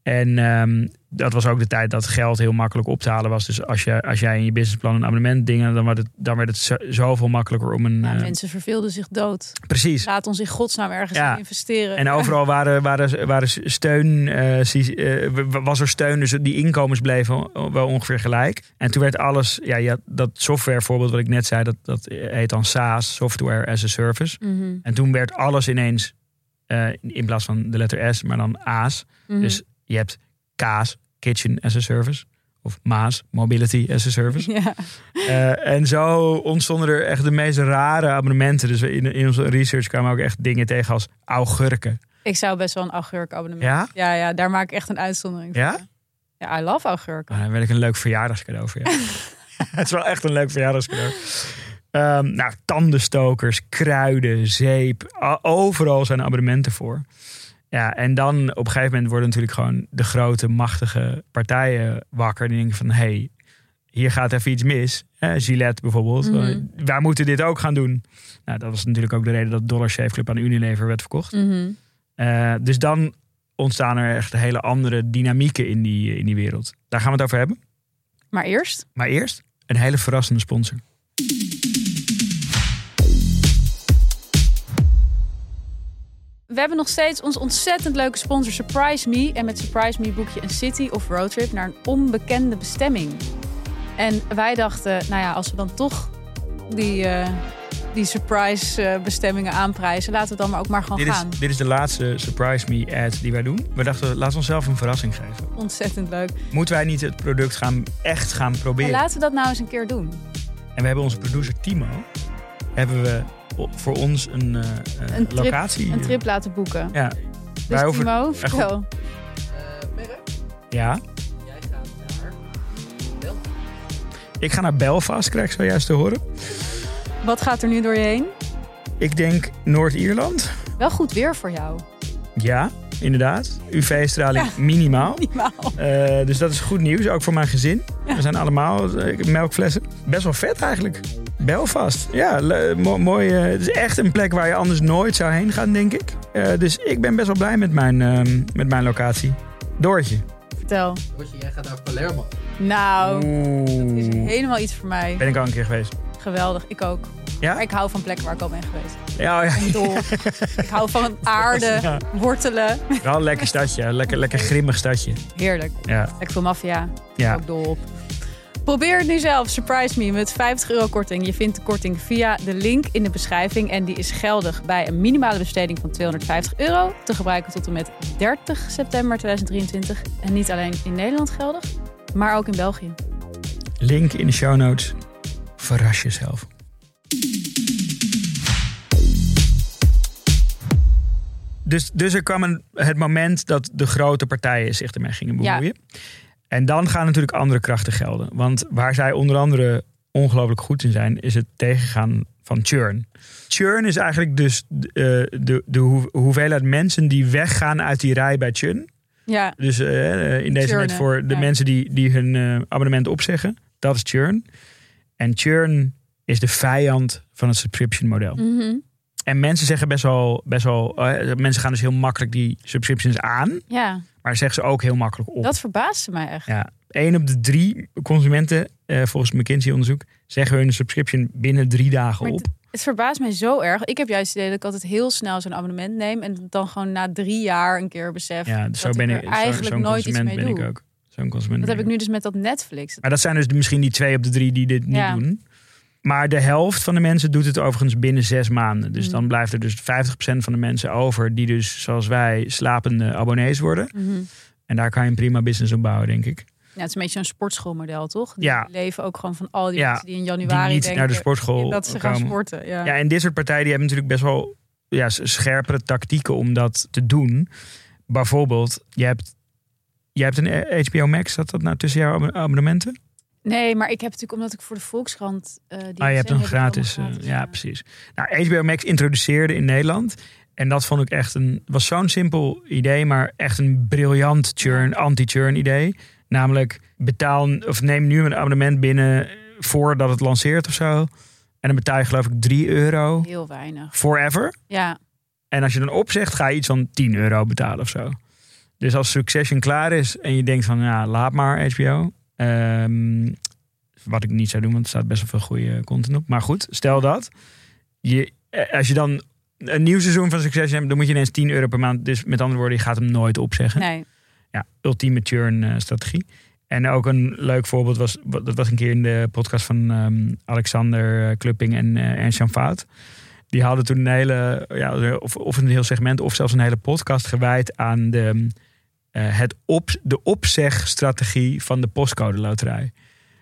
En ehm, dat was ook de tijd dat geld heel makkelijk op te halen was. Dus als, je, als jij in je businessplan een abonnement dingen, dan werd het, dan werd het zo, zoveel makkelijker om een. Ja, eh, mensen verveelden zich dood. precies. Laat ons in godsnaam ergens Ja. in investeren. En overal waren, waren, waren steun, eh, eh, was er steun, dus die inkomens bleven wel ongeveer gelijk. En toen werd alles, ja, dat software voorbeeld wat ik net zei, dat, dat heet dan SaaS, Software as a Service. Mhm, En toen werd alles ineens, in plaats van de letter S, maar dan A's. mhm. Dus je hebt Kaas, Kitchen as a Service. Of Maas, Mobility as a Service. ja. Eh, en zo ontstonden er echt de meest rare abonnementen. Dus in, in onze research kwamen ook echt dingen tegen als augurken. Ik zou best wel een augurkabonnement. Ja? Ja, ja, daar maak ik echt een uitzondering voor. Ja? Ja, I love augurken. Nou, dan wil ik een leuk verjaardagscadeau voor jou. Het is wel echt een leuk verjaardagscadeau. Ehm, nou, tandenstokers, kruiden, zeep. Overal zijn abonnementen voor. Ja, en dan op een gegeven moment worden natuurlijk gewoon de grote, machtige partijen wakker. Die denken van, hé, hey, hier gaat even iets mis. Hè, Gillette bijvoorbeeld. Mhm. Wij moeten dit ook gaan doen. Nou, dat was natuurlijk ook de reden dat Dollar Shave Club aan Unilever werd verkocht. Mhm. Eh, dus dan ontstaan er echt hele andere dynamieken in die, in die wereld. Daar gaan we het over hebben. Maar eerst, Maar eerst een hele verrassende sponsor. We hebben nog steeds ons ontzettend leuke sponsor Surprise Me. En met Surprise Me boek je een city of roadtrip naar een onbekende bestemming. En wij dachten, nou ja, als we dan toch die, eh, die surprise eh, bestemmingen aanprijzen. Laten we dan maar ook maar gewoon Dit is, gaan. dit is de laatste Surprise Me ad die wij doen. We dachten, laten we onszelf een verrassing geven. Ontzettend leuk. Moeten wij niet het product gaan, echt gaan proberen? laten we dat nou eens een keer doen. En we hebben onze producer Timo. Hebben we voor ons een, eh, eh, trip- locatie. Een trip laten boeken. Ja. Dus Wij over- Timo, vertel. ja. Ik ga naar Belfast, krijg ik zojuist te horen. Wat gaat er nu door je heen? Ik denk Noord-Ierland. Wel goed weer voor jou. Ja, inderdaad. UV-straling minimaal. Minimaal. Eh, dus dat is goed nieuws, ook voor mijn gezin. We zijn allemaal eh, melkflessen. Best wel vet eigenlijk. Belfast. Ja, le- mo- mooi. eh, het is echt een plek waar je anders nooit zou heen gaan, denk ik. Eh, dus ik ben best wel blij met mijn, ehm, met mijn locatie. Doortje. Vertel. jij gaat naar Palermo. Nou, dat is helemaal iets voor mij. Ben ik al een keer geweest. Geweldig, ik ook. Ja? Maar ik hou van plekken waar ik al ben geweest. Ja, oh ja. Ik ben dol. ik hou van aarde, Ja. wortelen. Wel een lekker stadje. Lekker, lekker grimmig stadje. Heerlijk. Ja. Ik veel maffia. Ja. Ook dol op. Probeer het nu zelf. Surprise me met 50 euro korting. Je vindt de korting via de link in de beschrijving. En die is geldig bij een minimale besteding van 250 euro. Te gebruiken tot en met 30 september 2023. En niet alleen in Nederland geldig, maar ook in België. Link in de show notes. Verras jezelf. Dus, dus er kwam een, het moment dat de grote partijen zich ermee gingen Ja. bemoeien. En dan gaan natuurlijk andere krachten gelden. Want waar zij onder andere ongelooflijk goed in zijn, is het tegengaan van churn. Churn is eigenlijk dus eh, de, de hoe- hoeveelheid mensen die weggaan uit die rij bij churn. Ja, Dus eh, in deze net voor de ja. mensen die, die hun eh, abonnement opzeggen. Dat is churn. En churn is de vijand van het subscription model. Mhm. En mensen zeggen best wel, best wel eh, mensen gaan dus heel makkelijk die subscriptions aan. ja Maar zeggen ze ook heel makkelijk op. dat verbaasde mij echt. Ja, één op de drie consumenten, eh, volgens McKinsey onderzoek, zeggen hun subscription binnen drie dagen Maar op. Het verbaast mij zo erg. Ik heb juist het idee dat ik altijd heel snel zo'n abonnement neem. En dan gewoon na drie jaar een keer besef Ja, zo dat ben ik er zo- eigenlijk Zo'n nooit iets consument mee ben doe. ik ook. Zo'n consument Dat heb ik nu dus met dat Netflix. Maar dat zijn dus misschien die twee op de drie die dit niet Ja. doen. Maar de helft van de mensen doet het overigens binnen zes maanden. Dus Mm. dan blijft er dus 50% van de mensen over die dus zoals wij slapende abonnees worden. Mhm. En daar kan je een prima business op bouwen, denk ik. Ja, het is een beetje zo'n sportschoolmodel, toch? Die Ja. leven ook gewoon van al die Ja, mensen die in Die januari niet denken naar de sportschool dat ze komen. gaan sporten. Ja. Ja, en dit soort partijen die hebben natuurlijk best wel ja, scherpere tactieken om dat te doen. Bijvoorbeeld, je hebt, je hebt een HBO Max, zat dat nou tussen jouw abo- abonnementen? Nee, maar ik heb natuurlijk omdat ik voor de Volkskrant eh die Ah, je hebt een gratis. eh, gratis, ja, precies. Nou, HBO Max introduceerde in Nederland. En dat vond ik echt een. was zo'n simpel idee, maar echt een briljant churn, anti-churn idee. Namelijk betaal of neem nu een abonnement binnen voordat het lanceert of zo. En dan betaal je geloof ik 3 euro Heel weinig. forever. Ja, En als je dan opzegt, ga je iets van 10 euro betalen of zo. Dus als Succession klaar is en je denkt van ja, laat maar HBO. Ehm, wat ik niet zou doen, want er staat best wel veel goede content op. Maar goed, stel dat. Je, eh, als je dan een nieuw seizoen van Succession hebt, dan moet je ineens 10 euro per maand. Dus met andere woorden, je gaat hem nooit opzeggen. nee. Ja, ultieme churn eh, strategie. En ook een leuk voorbeeld was, dat was een keer in de podcast van ehm, Alexander eh, Klupping en uh, Ernst Jan Fout. Die hadden toen een hele, ja, of, of een heel segment of zelfs een hele podcast gewijd aan de, het op, de opzegstrategie van de postcode loterij.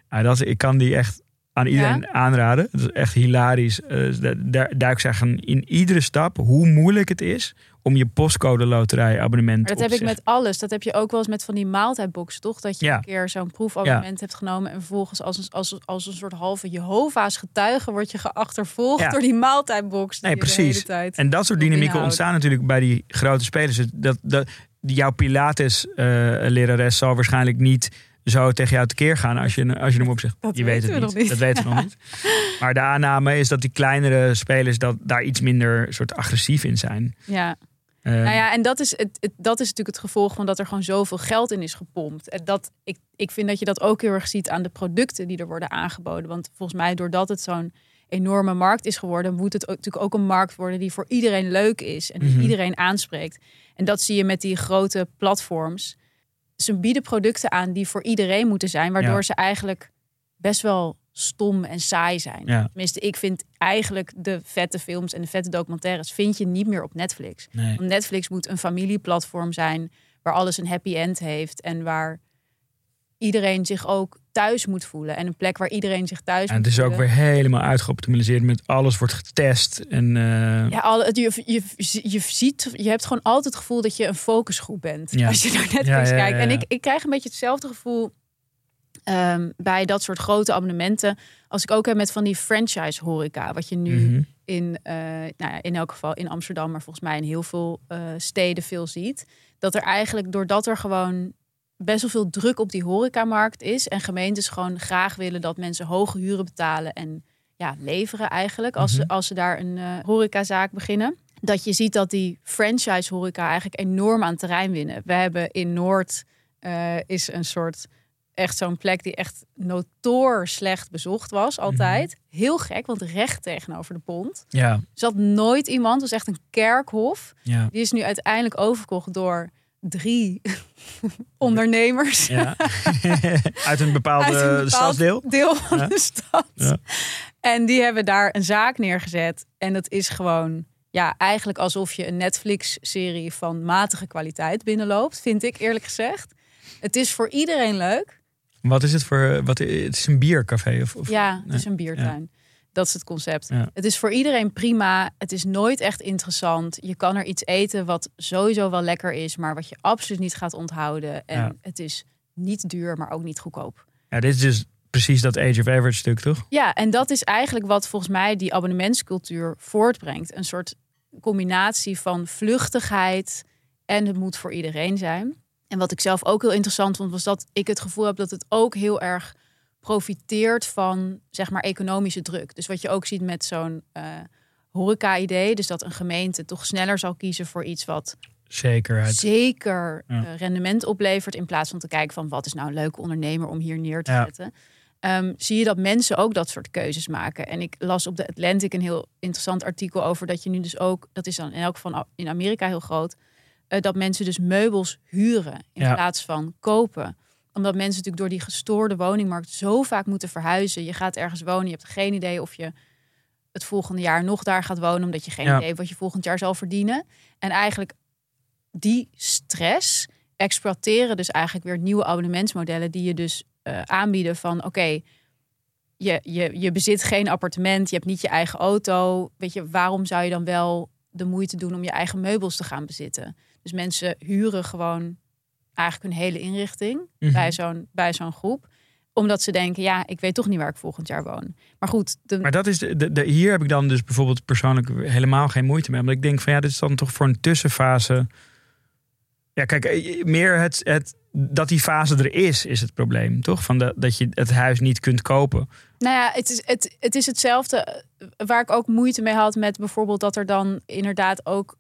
Nou, dat, ik kan die echt aan iedereen aanraden. Dat is echt hilarisch. Eh, daar, daar duik zeggen in iedere stap hoe moeilijk het is om je postcode loterij abonnement Maar dat heb te ik met alles. Dat heb je ook wel eens met van die maaltijdboxen, toch? Dat je Ja. een keer zo'n proefabonnement hebt genomen en vervolgens als een, als, als een soort halve Jehovah's getuige word je geachtervolgd door die maaltijdbox. die Nee, De precies. hele tijd En dat soort dynamieken ontstaan natuurlijk bij die grote spelers. Dat, dat, jouw Pilates-lerares zal waarschijnlijk niet zo tegen jou tekeer gaan als je, als je hem opzegt. Dat je weet het we niet. Dat weten we nog niet. Maar de aanname is dat die kleinere spelers dat daar iets minder soort agressief in zijn. Ja. Eh, Nou ja, en dat is, het, het- dat is natuurlijk het gevolg van dat er gewoon zoveel geld in is gepompt. En dat, ik, ik vind dat je dat ook heel erg ziet aan de producten die er worden aangeboden. Want volgens mij, doordat het zo'n enorme markt is geworden, moet het ook, natuurlijk ook een markt worden die voor iedereen leuk is en die Mhm. iedereen aanspreekt. En dat zie je met die grote platforms. Ze bieden producten aan die voor iedereen moeten zijn, waardoor Ja. ze eigenlijk best wel stom en saai zijn. Ja. Tenminste, ik vind eigenlijk de vette films en de vette documentaires vind je niet meer op Netflix. Nee. Netflix moet een familieplatform zijn waar alles een happy end heeft en waar iedereen zich ook thuis moet voelen en een plek waar iedereen zich thuis En moet het is ook voelen. weer helemaal uitgeoptimaliseerd met alles wordt getest. En eh, Ja, alle, het- je, je, je ziet, je hebt gewoon altijd het gevoel dat je een focusgroep bent Ja. als je naar Netflix Ja, ja, ja, kijkt. En ik, ik krijg een beetje hetzelfde gevoel ehm, bij dat soort grote abonnementen als ik ook heb met van die franchise horeca, wat je nu mhm. in, eh, nou ja, in elk geval in Amsterdam, maar volgens mij in heel veel eh, steden veel ziet. Dat er eigenlijk, doordat er gewoon best wel veel druk op die horecamarkt is en gemeentes gewoon graag willen dat mensen hoge huren betalen en ja, leveren eigenlijk als, ze, als ze daar een eh, horecazaak beginnen. Dat je ziet dat die franchise horeca eigenlijk enorm aan terrein winnen. We hebben in Noord eh, is een soort echt zo'n plek die echt notoor slecht bezocht was altijd. Heel gek, want recht tegenover de pont. ja, zat nooit iemand, het was echt een kerkhof. ja, Die is nu uiteindelijk overgekocht door drie ondernemers. ja. Uit een bepaalde Uit een bepaald stadsdeel. deel van Ja. de stad. Ja. En die hebben daar een zaak neergezet. En dat is gewoon, ja, eigenlijk alsof je een Netflix-serie van matige kwaliteit binnenloopt, vind ik eerlijk gezegd. Het is voor iedereen leuk. Wat is het voor? Wat, het is een biercafé of? of Ja, het is een biertuin. Dat is het concept. Ja. Het is voor iedereen prima. Het is nooit echt interessant. Je kan er iets eten wat sowieso wel lekker is, maar wat je absoluut niet gaat onthouden. En Ja. het is niet duur, maar ook niet goedkoop. Ja, dit is dus precies dat Age of Average stuk, toch? Ja, en dat is eigenlijk wat volgens mij die abonnementscultuur voortbrengt. Een soort combinatie van vluchtigheid en het moet voor iedereen zijn. En wat ik zelf ook heel interessant vond, was dat ik het gevoel heb dat het ook heel erg profiteert van zeg maar economische druk. Dus wat je ook ziet met zo'n eh horeca-idee, dus dat een gemeente toch sneller zal kiezen voor iets wat Zekerheid. zeker Ja. eh, rendement oplevert. In plaats van te kijken van wat is nou een leuke ondernemer om hier neer te Ja. zetten. Ehm, zie je dat mensen ook dat soort keuzes maken. En ik las op de Atlantic een heel interessant artikel over dat je nu dus ook, dat is dan in elk geval in Amerika heel groot, eh, dat mensen dus meubels huren in Ja. plaats van kopen omdat mensen natuurlijk door die gestoorde woningmarkt zo vaak moeten verhuizen. Je gaat ergens wonen, je hebt geen idee of je het volgende jaar nog daar gaat wonen, omdat je geen Ja. idee hebt wat je volgend jaar zal verdienen. En eigenlijk die stress exploiteren dus eigenlijk weer nieuwe abonnementsmodellen die je dus eh, aanbieden van oké, je, je, je bezit geen appartement, je hebt niet je eigen auto. Weet je, waarom zou je dan wel de moeite doen om je eigen meubels te gaan bezitten? Dus mensen huren gewoon eigenlijk hun hele inrichting bij zo'n bij zo'n groep omdat ze denken, ja, ik weet toch niet waar ik volgend jaar woon. Maar goed, de, Maar dat is de, de, de- hier heb ik dan dus bijvoorbeeld persoonlijk helemaal geen moeite mee. Omdat ik denk van ja, dit is dan toch voor een tussenfase. Ja, kijk, eh, meer het, het, dat die fase er is, is het probleem, toch? Van de, dat je het huis niet kunt kopen. Nou ja, het is, het, het is hetzelfde eh, waar ik ook moeite mee had met bijvoorbeeld dat er dan inderdaad ook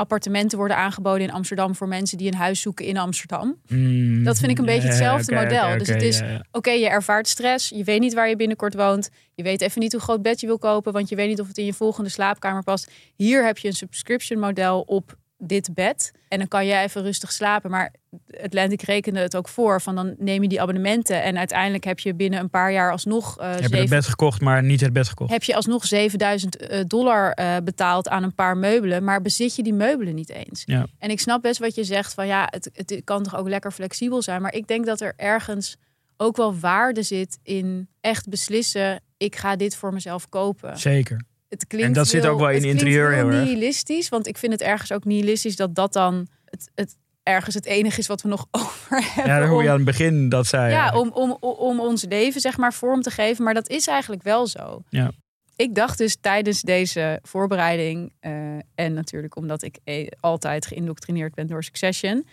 appartementen worden aangeboden in Amsterdam voor mensen die een huis zoeken in Amsterdam. Mm, Dat vind ik een beetje hetzelfde model. Dus het is-. Oké, je ervaart stress, je weet niet waar je binnenkort woont, je weet even niet hoe groot bed je wil kopen, want je weet niet of het in je volgende slaapkamer past. Hier heb je een subscription model op dit bed en dan kan je even rustig slapen. Maar Atlantic rekende het ook voor van dan neem je die abonnementen en uiteindelijk heb je binnen een paar jaar alsnog eh Heb je het bed gekocht, maar niet het bed gekocht. heb je alsnog 7000 eh, dollar eh, betaald aan een paar meubelen, maar bezit je die meubelen niet eens. Ja. En ik snap best wat je zegt van ja, het, het kan toch ook lekker flexibel zijn, maar ik denk dat er ergens ook wel waarde zit in echt beslissen, ik ga dit voor mezelf kopen. Zeker. Het klinkt En dat zit ook wel in het interieur heel erg. nihilistisch, want ik vind het ergens ook nihilistisch dat dat dan het, het ergens het enige is wat we nog over hebben. Ja, dan hoor je aan het begin dat zij. ja, om, om, om ons leven zeg maar vorm te geven. Maar dat is eigenlijk wel zo. Ja. Ik dacht dus tijdens deze voorbereiding... eh, en natuurlijk omdat ik eh, altijd geïndoctrineerd ben door Succession...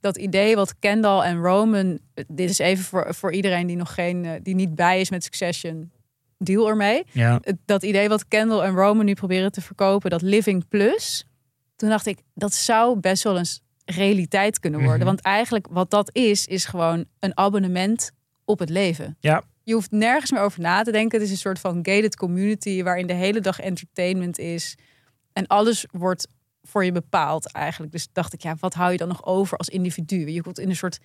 dat idee wat Kendall en Roman... dit is even voor, voor iedereen die nog geen... eh, die niet bij is met Succession... deal ermee. ja. Dat idee wat Kendall en Roman nu proberen te verkopen... dat Living Plus... toen dacht ik, dat zou best wel eens realiteit kunnen worden. Mhm. Want eigenlijk wat dat is, is gewoon een abonnement op het leven. Ja. Je hoeft nergens meer over na te denken. Het is een soort van gated community waarin de hele dag entertainment is. En alles wordt voor je bepaald eigenlijk. Dus dacht ik, ja, wat hou je dan nog over als individu? Je komt in een soort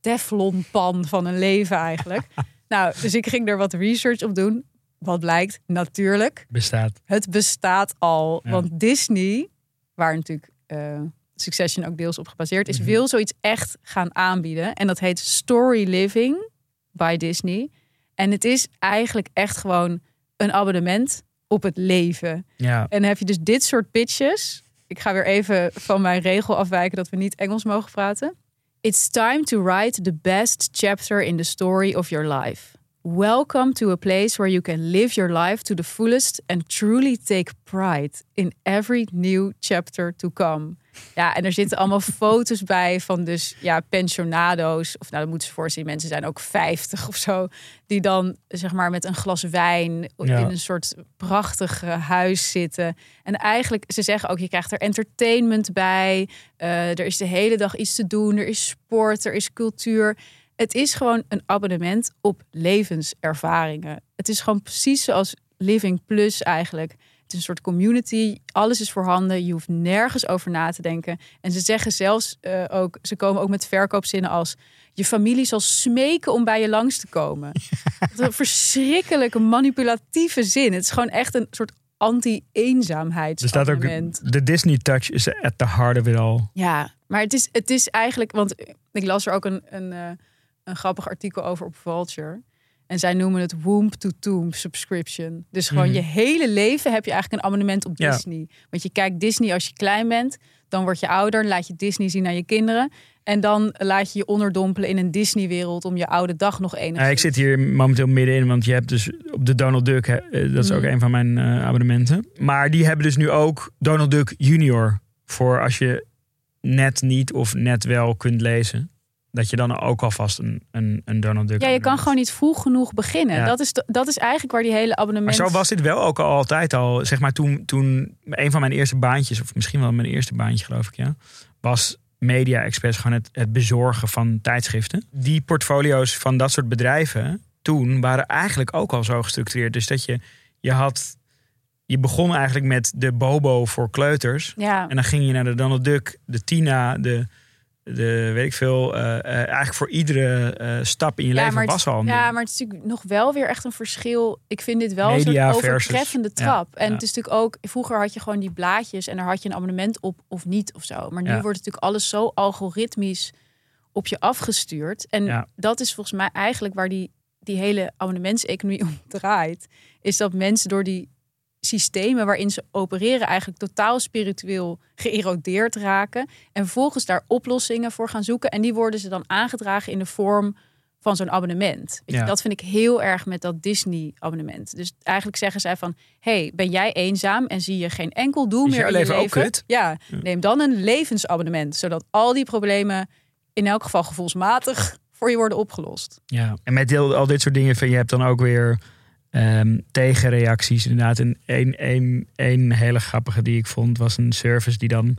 teflonpan van een leven eigenlijk. Nou, dus ik ging er wat research op doen. Wat blijkt, natuurlijk, Bestaat. het bestaat al. Ja. Want Disney, waar natuurlijk eh, Succession ook deels op gebaseerd is, Mhm. wil zoiets echt gaan aanbieden. En dat heet Story Living by Disney. En het is eigenlijk echt gewoon een abonnement op het leven. Ja. En dan heb je dus dit soort pitches. Ik ga weer even van mijn regel afwijken dat we niet Engels mogen praten. It's time to write the best chapter in the story of your life. Welcome to a place where you can live your life to the fullest and truly take pride in every new chapter to come. Ja, en er zitten allemaal foto's bij van dus ja, pensionado's. Of nou, dat moeten ze voorzien. Mensen zijn ook 50 of zo. Die dan zeg maar met een glas wijn Ja. in een soort prachtig eh, huis zitten. En eigenlijk, ze zeggen ook, je krijgt er entertainment bij. Eh, er is de hele dag iets te doen. Er is sport, er is cultuur. Het is gewoon een abonnement op levenservaringen. Het is gewoon precies zoals Living Plus eigenlijk. Het is een soort community. Alles is voorhanden. Je hoeft nergens over na te denken. En ze zeggen zelfs eh, ook, ze komen ook met verkoopzinnen als je familie zal smeken om bij je langs te komen. Wat een verschrikkelijke manipulatieve zin. Het is gewoon echt een soort Er staat ook de Disney touch is at the heart of it all. Ja, maar het is, het is eigenlijk, want ik las er ook een, een, eh, een grappig artikel over op Vulture. En zij noemen het womb to tomb subscription. Dus gewoon Mhm. je hele leven heb je eigenlijk een abonnement op Ja. Disney. Want je kijkt Disney als je klein bent, dan word je ouder, laat je Disney zien aan je kinderen. En dan laat je je onderdompelen in een Disney-wereld om je oude dag nog enigszins. Ja, ik zit hier momenteel middenin, want je hebt dus op de Donald Duck, hè, eh, dat is ook Mhm. een van mijn eh, abonnementen. Maar die hebben dus nu ook Donald Duck Junior. Voor als je net niet of net wel kunt lezen. Dat je dan ook alvast een, een, een Donald Duck Ja, je kan gewoon niet vroeg genoeg beginnen. Ja. Dat, is, dat is eigenlijk waar die hele Maar abonnement... zo was dit wel ook al altijd al. Zeg maar toen, toen een van mijn eerste baantjes, of misschien wel mijn eerste baantje geloof ik, ja, was Media Express gewoon het, het bezorgen van tijdschriften. Die portfolio's van dat soort bedrijven toen waren eigenlijk ook al zo gestructureerd. Dus dat je, je had, je begon eigenlijk met de Bobo voor kleuters. Ja. En dan ging je naar de Donald Duck, de Tina, de, de weet ik veel. eh, eh, eigenlijk voor iedere eh, stap in je leven was al ja, maar het is natuurlijk nog wel weer echt een verschil. Ik vind dit wel Media een soort versus- overtreffende ja, trap. En ja. het is natuurlijk ook, vroeger had je gewoon die blaadjes en daar had je een abonnement op of niet of zo. Maar nu wordt natuurlijk alles zo algoritmisch op je afgestuurd. En Ja. dat is volgens mij eigenlijk waar die, die hele abonnementseconomie om draait. Is dat mensen door die systemen waarin ze opereren eigenlijk totaal spiritueel geërodeerd raken. En vervolgens daar oplossingen voor gaan zoeken. En die worden ze dan aangedragen in de vorm van zo'n abonnement. Weet Ja. je, dat vind ik heel erg met dat Disney-abonnement. Dus eigenlijk zeggen zij van... hey, ben jij eenzaam en zie je geen enkel doel meer in je leven ook kut? Ja, neem dan een levensabonnement. Zodat al die problemen in elk geval gevoelsmatig voor je worden opgelost. Ja, en met heel, al dit soort dingen, vind je hebt dan ook weer ehm, tegenreacties. Inderdaad, een, een hele grappige die ik vond was een service die dan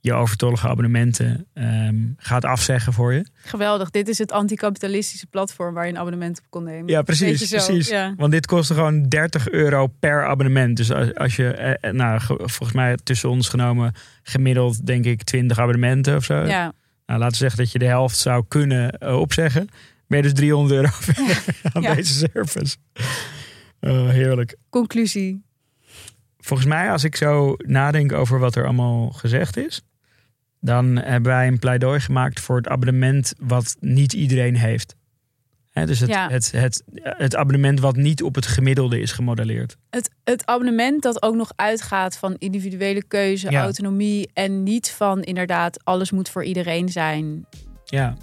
je overtollige abonnementen ehm, gaat afzeggen voor je. Geweldig. Dit is het anticapitalistische platform waar je een abonnement op kon nemen. Ja, precies. Precies. Ja. Want dit kostte gewoon 30 euro per abonnement. Dus als, als je, eh, eh, nou, ge- volgens mij tussen ons genomen gemiddeld denk ik 20 abonnementen of zo. ja. Nou, laten we zeggen dat je de helft zou kunnen eh, opzeggen. Ben je dus 300 euro aan Ja. deze service. Oh, heerlijk. Conclusie. Volgens mij, als ik zo nadenk over wat er allemaal gezegd is, dan hebben wij een pleidooi gemaakt voor het abonnement wat niet iedereen heeft. Dus het, Ja. het, het, het abonnement wat niet op het gemiddelde is gemodelleerd. Het, het abonnement dat ook nog uitgaat van individuele keuze, Ja. autonomie en niet van inderdaad alles moet voor iedereen zijn. Ja.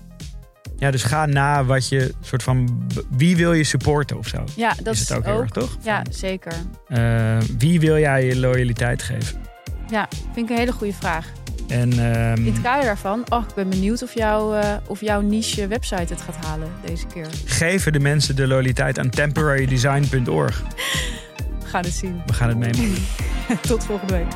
Ja, dus ga na wat je soort van wie wil je supporten of zo. Ja, dat is het ook, heel erg, toch? Ja, zeker. Eh, wie wil jij je loyaliteit geven? Ja, vind ik een hele goede vraag. En ehm, In het kader daarvan, oh, ik ben benieuwd of, jou, eh, of jouw niche website het gaat halen deze keer. geven de mensen de loyaliteit aan temporarydesign.org. We gaan het zien. We gaan het meemaken. Tot volgende week.